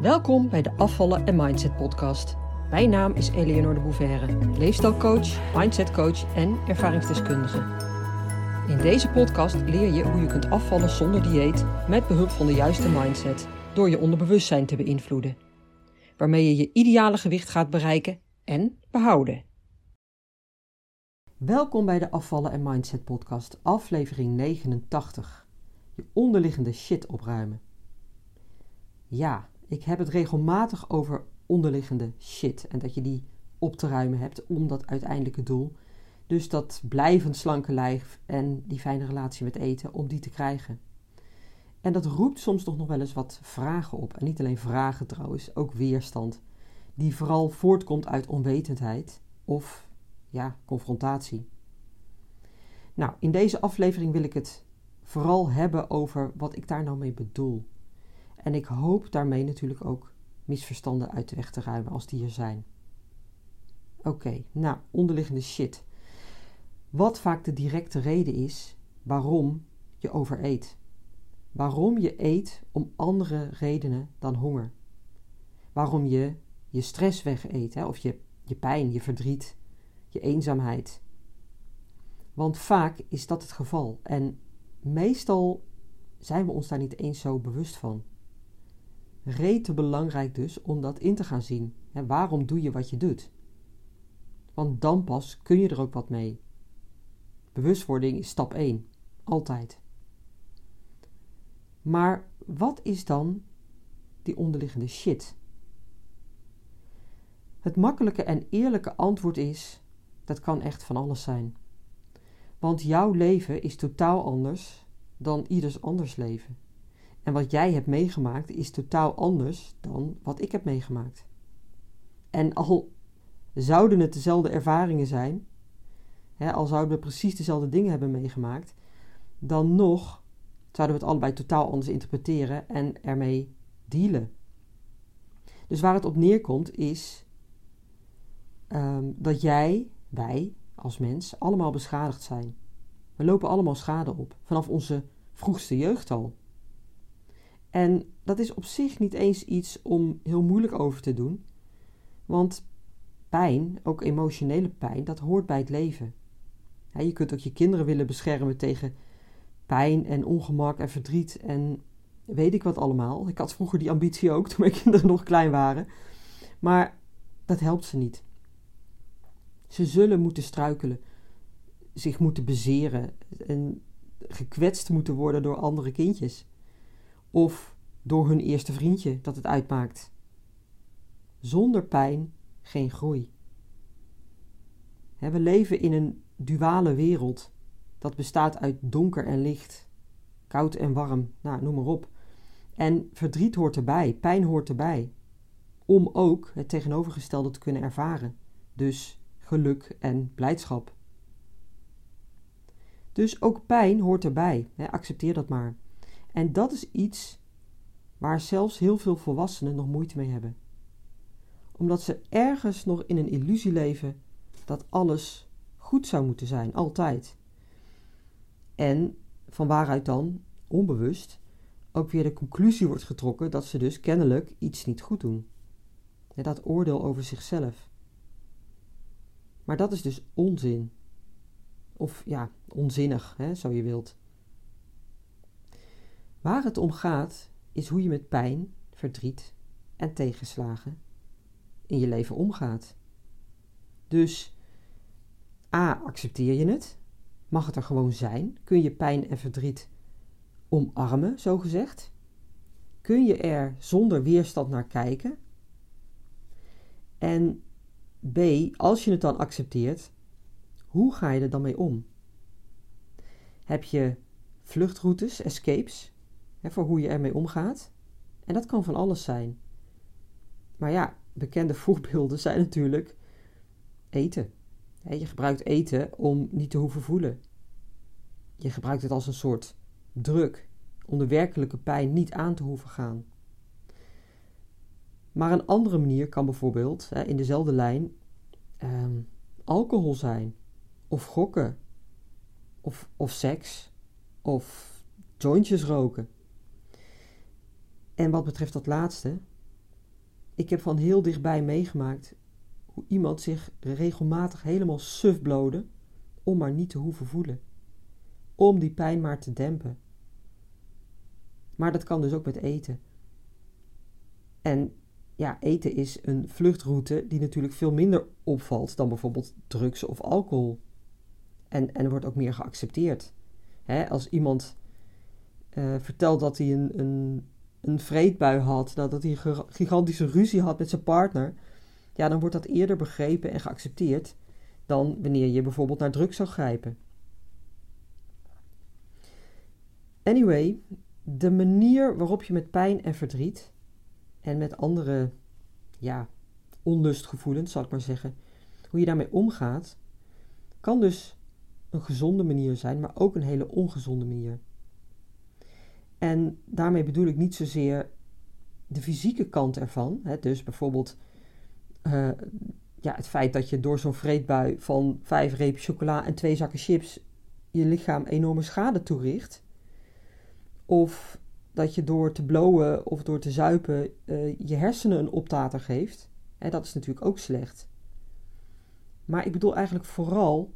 Welkom bij de Afvallen en Mindset podcast. Mijn naam is Eleonore de Bouverre, leefstijlcoach, mindsetcoach en ervaringsdeskundige. In deze podcast leer je hoe je kunt afvallen zonder dieet met behulp van de juiste mindset door je onderbewustzijn te beïnvloeden, waarmee je je ideale gewicht gaat bereiken en behouden. Welkom bij de Afvallen en Mindset podcast, aflevering 89. Je onderliggende shit opruimen. Ja, ik heb het regelmatig over onderliggende shit en dat je die op te ruimen hebt om dat uiteindelijke doel. Dus dat blijvend slanke lijf en die fijne relatie met eten, om die te krijgen. En dat roept soms toch nog wel eens wat vragen op. En niet alleen vragen trouwens, ook weerstand. Die vooral voortkomt uit onwetendheid of ja, confrontatie. Nou, in deze aflevering wil ik het vooral hebben over wat ik daar nou mee bedoel. En ik hoop daarmee natuurlijk ook misverstanden uit de weg te ruimen als die er zijn. Oké, nou, onderliggende shit. Wat vaak de directe reden is waarom je overeet. Waarom je eet om andere redenen dan honger. Waarom je je stress wegeet, hè, of je, je pijn, je verdriet, je eenzaamheid. Want vaak is dat het geval en meestal zijn we ons daar niet eens zo bewust van. Rete belangrijk dus om dat in te gaan zien. Hè, waarom doe je wat je doet? Want dan pas kun je er ook wat mee. Bewustwording is stap 1, altijd. Maar wat is dan die onderliggende shit? Het makkelijke en eerlijke antwoord is: dat kan echt van alles zijn. Want jouw leven is totaal anders dan ieders anders leven. En wat jij hebt meegemaakt is totaal anders dan wat ik heb meegemaakt. En al zouden het dezelfde ervaringen zijn, hè, al zouden we precies dezelfde dingen hebben meegemaakt, dan nog zouden we het allebei totaal anders interpreteren en ermee dealen. Dus waar het op neerkomt is um, dat jij, wij als mens, allemaal beschadigd zijn. We lopen allemaal schade op, vanaf onze vroegste jeugd al. En dat is op zich niet eens iets om heel moeilijk over te doen, want pijn, ook emotionele pijn, dat hoort bij het leven. je kunt ook je kinderen willen beschermen tegen pijn en ongemak en verdriet en weet ik wat allemaal. Ik had vroeger die ambitie ook toen mijn kinderen nog klein waren. Maar dat helpt ze niet. Ze zullen moeten struikelen, zich moeten bezeren en gekwetst moeten worden door andere kindjes. Of door hun eerste vriendje dat het uitmaakt. Zonder pijn geen groei. We leven in een duale wereld dat bestaat uit donker en licht, koud en warm, nou, noem maar op. En verdriet hoort erbij, pijn hoort erbij, om ook het tegenovergestelde te kunnen ervaren. Dus geluk en blijdschap. Dus ook pijn hoort erbij, accepteer dat maar. En dat is iets waar zelfs heel veel volwassenen nog moeite mee hebben. Omdat ze ergens nog in een illusie leven dat alles goed zou moeten zijn, altijd. En van waaruit dan, onbewust, ook weer de conclusie wordt getrokken dat ze dus kennelijk iets niet goed doen. Dat oordeel over zichzelf. Maar dat is dus onzin. Of ja, onzinnig, hè, zo je wilt. Waar het om gaat, is hoe je met pijn, verdriet en tegenslagen in je leven omgaat. Dus A, accepteer je het? Mag het er gewoon zijn? Kun je pijn en verdriet omarmen, zo gezegd? Kun je er zonder weerstand naar kijken? En B, als je het dan accepteert, hoe ga je er dan mee om? Heb je vluchtroutes, escapes, hè, voor hoe je ermee omgaat? En dat kan van alles zijn. Maar ja, bekende voorbeelden zijn natuurlijk eten. Je gebruikt eten om niet te hoeven voelen. Je gebruikt het als een soort druk om de werkelijke pijn niet aan te hoeven gaan. Maar een andere manier kan bijvoorbeeld in dezelfde lijn um, alcohol zijn, of gokken, of, of seks, of jointjes roken. En wat betreft dat laatste, ik heb van heel dichtbij meegemaakt hoe iemand zich regelmatig helemaal suf blode om maar niet te hoeven voelen. Om die pijn maar te dempen. Maar dat kan dus ook met eten. En ja, eten is een vluchtroute die natuurlijk veel minder opvalt dan bijvoorbeeld drugs of alcohol. En, en wordt ook meer geaccepteerd. als iemand uh, vertelt dat hij een, een, een vreedbui had, dat, dat hij een gigantische ruzie had met zijn partner, ja, dan wordt dat eerder begrepen en geaccepteerd dan wanneer je bijvoorbeeld naar drugs zou grijpen. Anyway, de manier waarop je met pijn en verdriet en met andere ja, onlustgevoelens, zal ik maar zeggen, hoe je daarmee omgaat, kan dus een gezonde manier zijn, maar ook een hele ongezonde manier. En daarmee bedoel ik niet zozeer de fysieke kant ervan. Hè, dus bijvoorbeeld uh, ja, het feit dat je door zo'n vreedbui van vijf repen chocola en twee zakken chips je lichaam enorme schade toericht. Of dat je door te blowen of door te zuipen uh, je hersenen een optater geeft. Dat is natuurlijk ook slecht. Maar ik bedoel eigenlijk vooral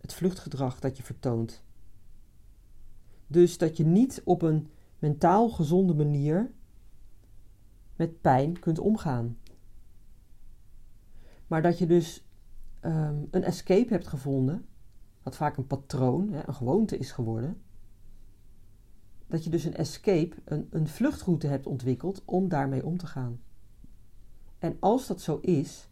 het vluchtgedrag dat je vertoont. Dus dat je niet op een mentaal gezonde manier met pijn kunt omgaan. Maar dat je dus um, een escape hebt gevonden, wat vaak een patroon, een gewoonte is geworden. Dat je dus een escape, een, een vluchtroute hebt ontwikkeld om daarmee om te gaan. En als dat zo is,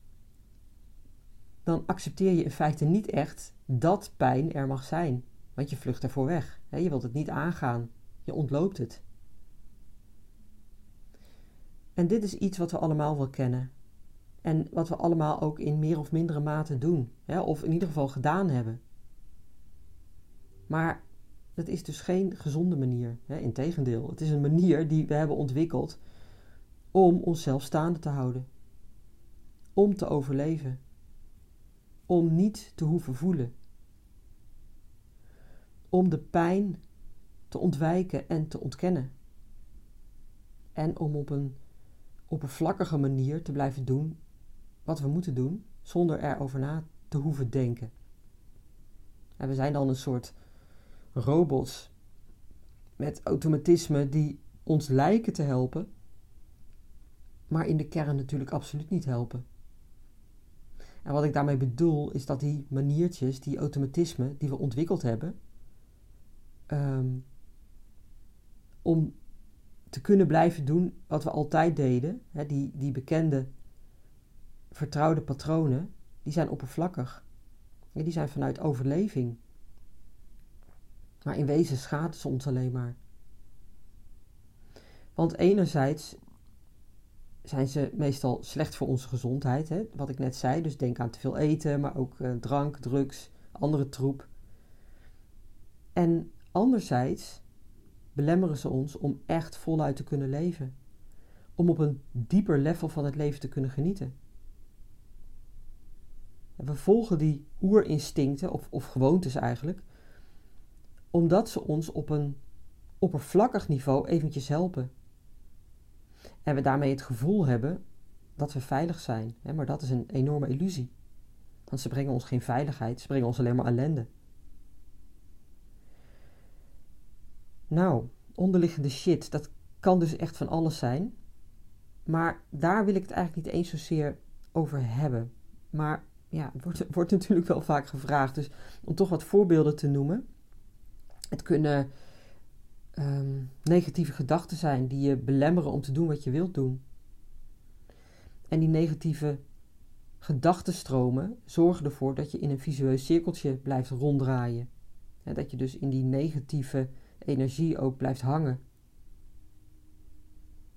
dan accepteer je in feite niet echt dat pijn er mag zijn. Want je vlucht ervoor weg. Je wilt het niet aangaan. Je ontloopt het. En dit is iets wat we allemaal wel kennen. En wat we allemaal ook in meer of mindere mate doen. Of in ieder geval gedaan hebben. Maar dat is dus geen gezonde manier. Integendeel, het is een manier die we hebben ontwikkeld om onszelf staande te houden. Om te overleven. Om niet te hoeven voelen om de pijn te ontwijken en te ontkennen. En om op een oppervlakkige manier te blijven doen wat we moeten doen, zonder erover na te hoeven denken. En we zijn dan een soort robots met automatisme die ons lijken te helpen, maar in de kern natuurlijk absoluut niet helpen. En wat ik daarmee bedoel is dat die maniertjes, die automatismen die we ontwikkeld hebben, Ehm, om te kunnen blijven doen wat we altijd deden, die, die bekende vertrouwde patronen, die zijn oppervlakkig. Die zijn vanuit overleving. Maar in wezen schaden ze ons alleen maar. Want enerzijds zijn ze meestal slecht voor onze gezondheid, hè, wat ik net zei. Dus denk aan te veel eten, maar ook uh, drank, drugs, andere troep. En Anderzijds belemmeren ze ons om echt voluit te kunnen leven, om op een dieper level van het leven te kunnen genieten. we volgen die oerinstincten, of, of gewoontes eigenlijk, omdat ze ons op een oppervlakkig niveau eventjes helpen. En we daarmee het gevoel hebben dat we veilig zijn. Maar dat is een enorme illusie. Want ze brengen ons geen veiligheid, ze brengen ons alleen maar ellende. Nou, onderliggende shit, dat kan dus echt van alles zijn. Maar daar wil ik het eigenlijk niet eens zozeer over hebben. Maar ja, het wordt, wordt natuurlijk wel vaak gevraagd. Dus om toch wat voorbeelden te noemen. Het kunnen ehm, negatieve gedachten zijn die je belemmeren om te doen wat je wilt doen. En die negatieve gedachtenstromen zorgen ervoor dat je in een visueus cirkeltje blijft ronddraaien. dat je dus in die negatieve energie ook blijft hangen.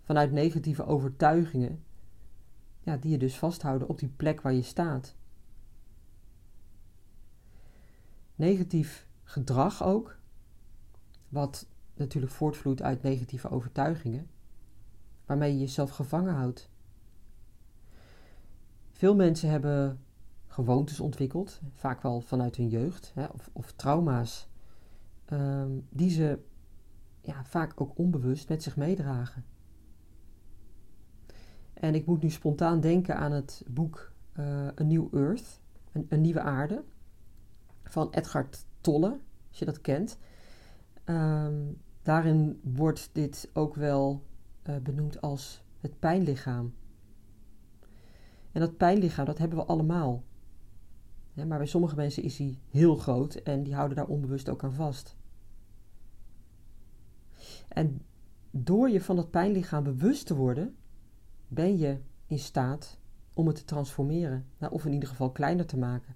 Vanuit negatieve overtuigingen, ja, die je dus vasthouden op die plek waar je staat. Negatief gedrag ook, wat natuurlijk voortvloeit uit negatieve overtuigingen, waarmee je jezelf gevangen houdt. Veel mensen hebben gewoontes ontwikkeld, vaak wel vanuit hun jeugd, hè, of, of trauma's Ehm, die ze ja, vaak ook onbewust met zich meedragen. En ik moet nu spontaan denken aan het boek uh, A New Earth, een, een, nieuwe aarde, van Edgar Tolle, als je dat kent. Ehm, daarin wordt dit ook wel uh, benoemd als het pijnlichaam. En dat pijnlichaam, dat hebben we allemaal. Maar bij sommige mensen is die heel groot en die houden daar onbewust ook aan vast. En door je van dat pijnlichaam bewust te worden, ben je in staat om het te transformeren, nou, of in ieder geval kleiner te maken.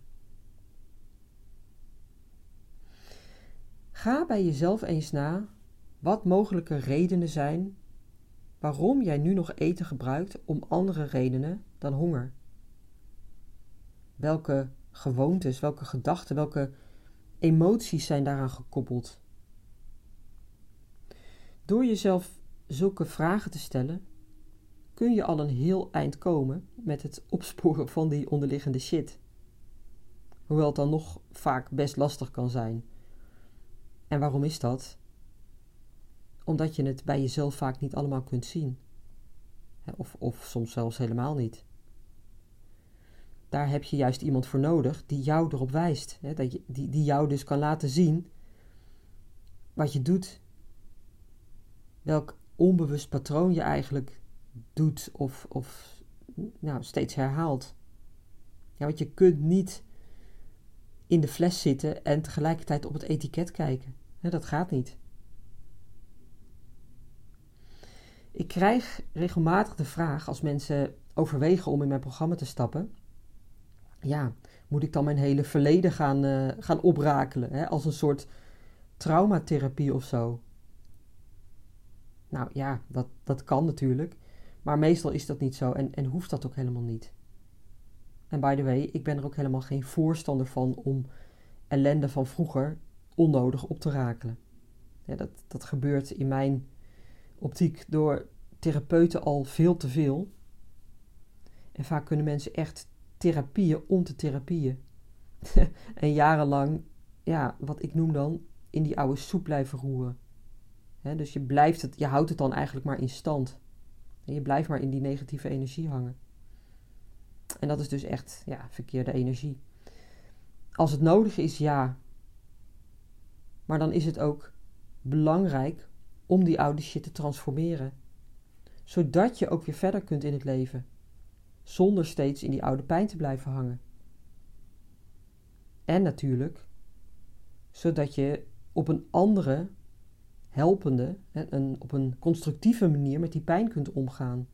Ga bij jezelf eens na wat mogelijke redenen zijn waarom jij nu nog eten gebruikt om andere redenen dan honger. Welke gewoontes, welke gedachten, welke emoties zijn daaraan gekoppeld? Door jezelf zulke vragen te stellen, kun je al een heel eind komen met het opsporen van die onderliggende shit. Hoewel het dan nog vaak best lastig kan zijn. En waarom is dat? Omdat je het bij jezelf vaak niet allemaal kunt zien. Of, of soms zelfs helemaal niet. Daar heb je juist iemand voor nodig die jou erop wijst. Hè? Dat je, die, die jou dus kan laten zien wat je doet. Welk onbewust patroon je eigenlijk doet of, of nou, steeds herhaalt. Ja, want je kunt niet in de fles zitten en tegelijkertijd op het etiket kijken. dat gaat niet. Ik krijg regelmatig de vraag als mensen overwegen om in mijn programma te stappen. Ja, moet ik dan mijn hele verleden gaan, uh, gaan oprakelen? Hè, als een soort traumatherapie of zo? Nou ja, dat, dat kan natuurlijk. Maar meestal is dat niet zo en, en hoeft dat ook helemaal niet. En by the way, ik ben er ook helemaal geen voorstander van om ellende van vroeger onnodig op te rakelen. Dat, dat gebeurt in mijn optiek door therapeuten al veel te veel. En vaak kunnen mensen echt therapieën om te therapieën. en jarenlang, ja, wat ik noem dan, in die oude soep blijven roeren. dus je, blijft het, je houdt het dan eigenlijk maar in stand. Je blijft maar in die negatieve energie hangen. En dat is dus echt ja, verkeerde energie. Als het nodig is, ja. Maar dan is het ook belangrijk om die oude shit te transformeren. Zodat je ook weer verder kunt in het leven. Zonder steeds in die oude pijn te blijven hangen. En natuurlijk, zodat je op een andere, helpende, en op een constructieve manier met die pijn kunt omgaan.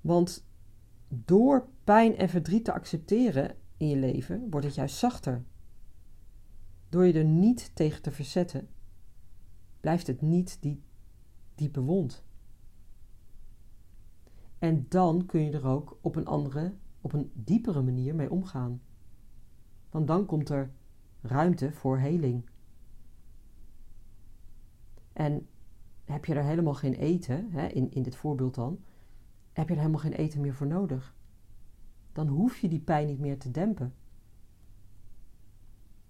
Want door pijn en verdriet te accepteren in je leven, wordt het juist zachter. Door je er niet tegen te verzetten, blijft het niet die diepe wond. En dan kun je er ook op een andere, op een diepere manier mee omgaan. Want dan komt er ruimte voor heling. En heb je er helemaal geen eten, hè, in, in dit voorbeeld dan, heb je er helemaal geen eten meer voor nodig. Dan hoef je die pijn niet meer te dempen.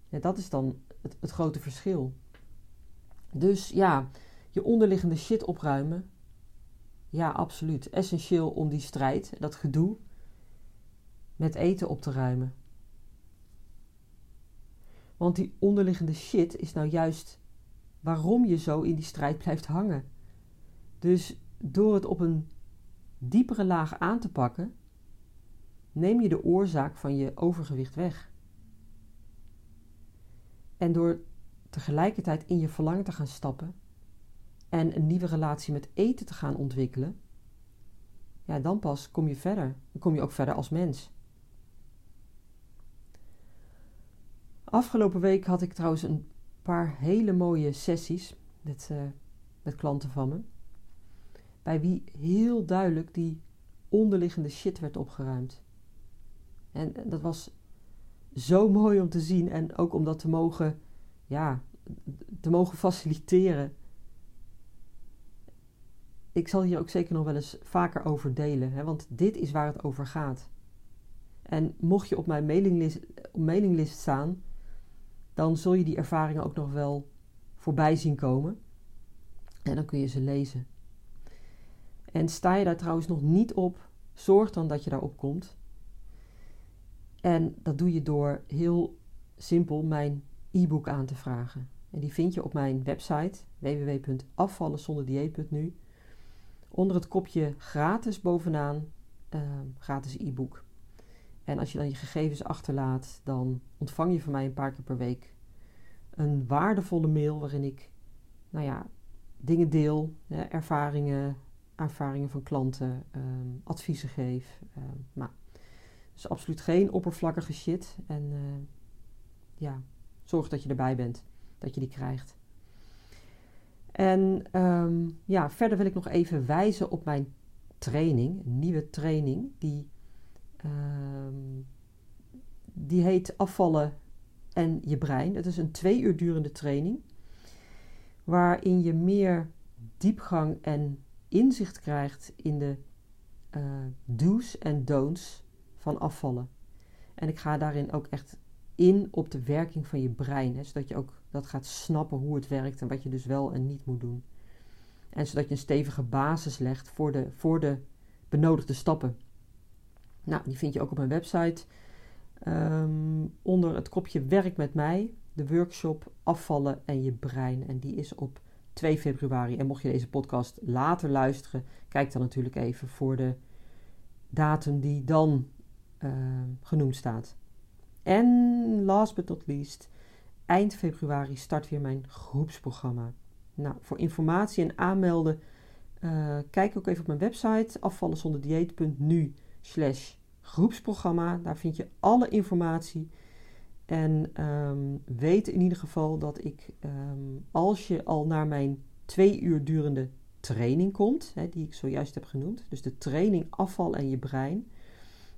Ja, dat is dan het, het grote verschil. Dus ja, je onderliggende shit opruimen. Ja, absoluut. Essentieel om die strijd, dat gedoe, met eten op te ruimen. Want die onderliggende shit is nou juist waarom je zo in die strijd blijft hangen. Dus door het op een diepere laag aan te pakken, neem je de oorzaak van je overgewicht weg. En door tegelijkertijd in je verlangen te gaan stappen en een nieuwe relatie met eten te gaan ontwikkelen, ja, dan pas kom je verder. Dan kom je ook verder als mens. Afgelopen week had ik trouwens een paar hele mooie sessies met, uh, met klanten van me. Bij wie heel duidelijk die onderliggende shit werd opgeruimd. En dat was zo mooi om te zien en ook om dat te mogen, ja, te mogen faciliteren. Ik zal hier ook zeker nog wel eens vaker over delen, hè, want dit is waar het over gaat. En mocht je op mijn mailinglist, staan, dan zul je die ervaringen ook nog wel voorbij zien komen. En dan kun je ze lezen. En sta je daar trouwens nog niet op, zorg dan dat je daarop komt. En dat doe je door heel simpel mijn e-book aan te vragen. En die vind je op mijn website www.afvallenzonderdieet.nu. Onder het kopje gratis bovenaan, uh, gratis e-book. En als je dan je gegevens achterlaat, dan ontvang je van mij een paar keer per week een waardevolle mail waarin ik, nou ja, dingen deel, ervaringen, ervaringen van klanten, ehm, adviezen geef. Um, maar dus absoluut geen oppervlakkige shit. En uh, ja, zorg dat je erbij bent, dat je die krijgt. En um, ja, verder wil ik nog even wijzen op mijn training, nieuwe training, die, um, die heet Afvallen en je brein. Het is een twee uur durende training, waarin je meer diepgang en inzicht krijgt in de uh, do's en don'ts van afvallen. En ik ga daarin ook echt in op de werking van je brein. Hè, zodat je ook dat gaat snappen hoe het werkt en wat je dus wel en niet moet doen. En zodat je een stevige basis legt voor de, voor de benodigde stappen. Nou, die vind je ook op mijn website. Um, onder het kopje Werk met mij, de workshop Afvallen en je brein. En die is op 2 februari. En mocht je deze podcast later luisteren, kijk dan natuurlijk even voor de datum die dan uh, genoemd staat. En last but not least, eind februari start weer mijn groepsprogramma. Nou, voor informatie en aanmelden, uh, kijk ook even op mijn website afvallenzonderdieet.nu slash groepsprogramma. Daar vind je alle informatie. En um, weet in ieder geval dat ik, um, als je al naar mijn twee uur durende training komt, hè, die ik zojuist heb genoemd, dus de training afval en je brein,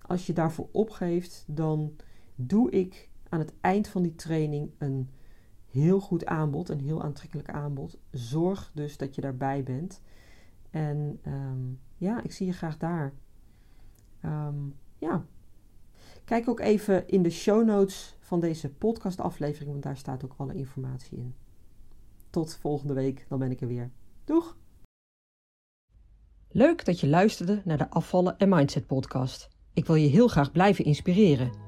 als je daarvoor opgeeft, dan doe ik aan het eind van die training een heel goed aanbod, een heel aantrekkelijk aanbod. Zorg dus dat je daarbij bent. En um, ja, ik zie je graag daar. Um, ja. Kijk ook even in de show notes van deze podcastaflevering, want daar staat ook alle informatie in. Tot volgende week, dan ben ik er weer. Doeg! Leuk dat je luisterde naar de Afvallen en Mindset podcast. Ik wil je heel graag blijven inspireren.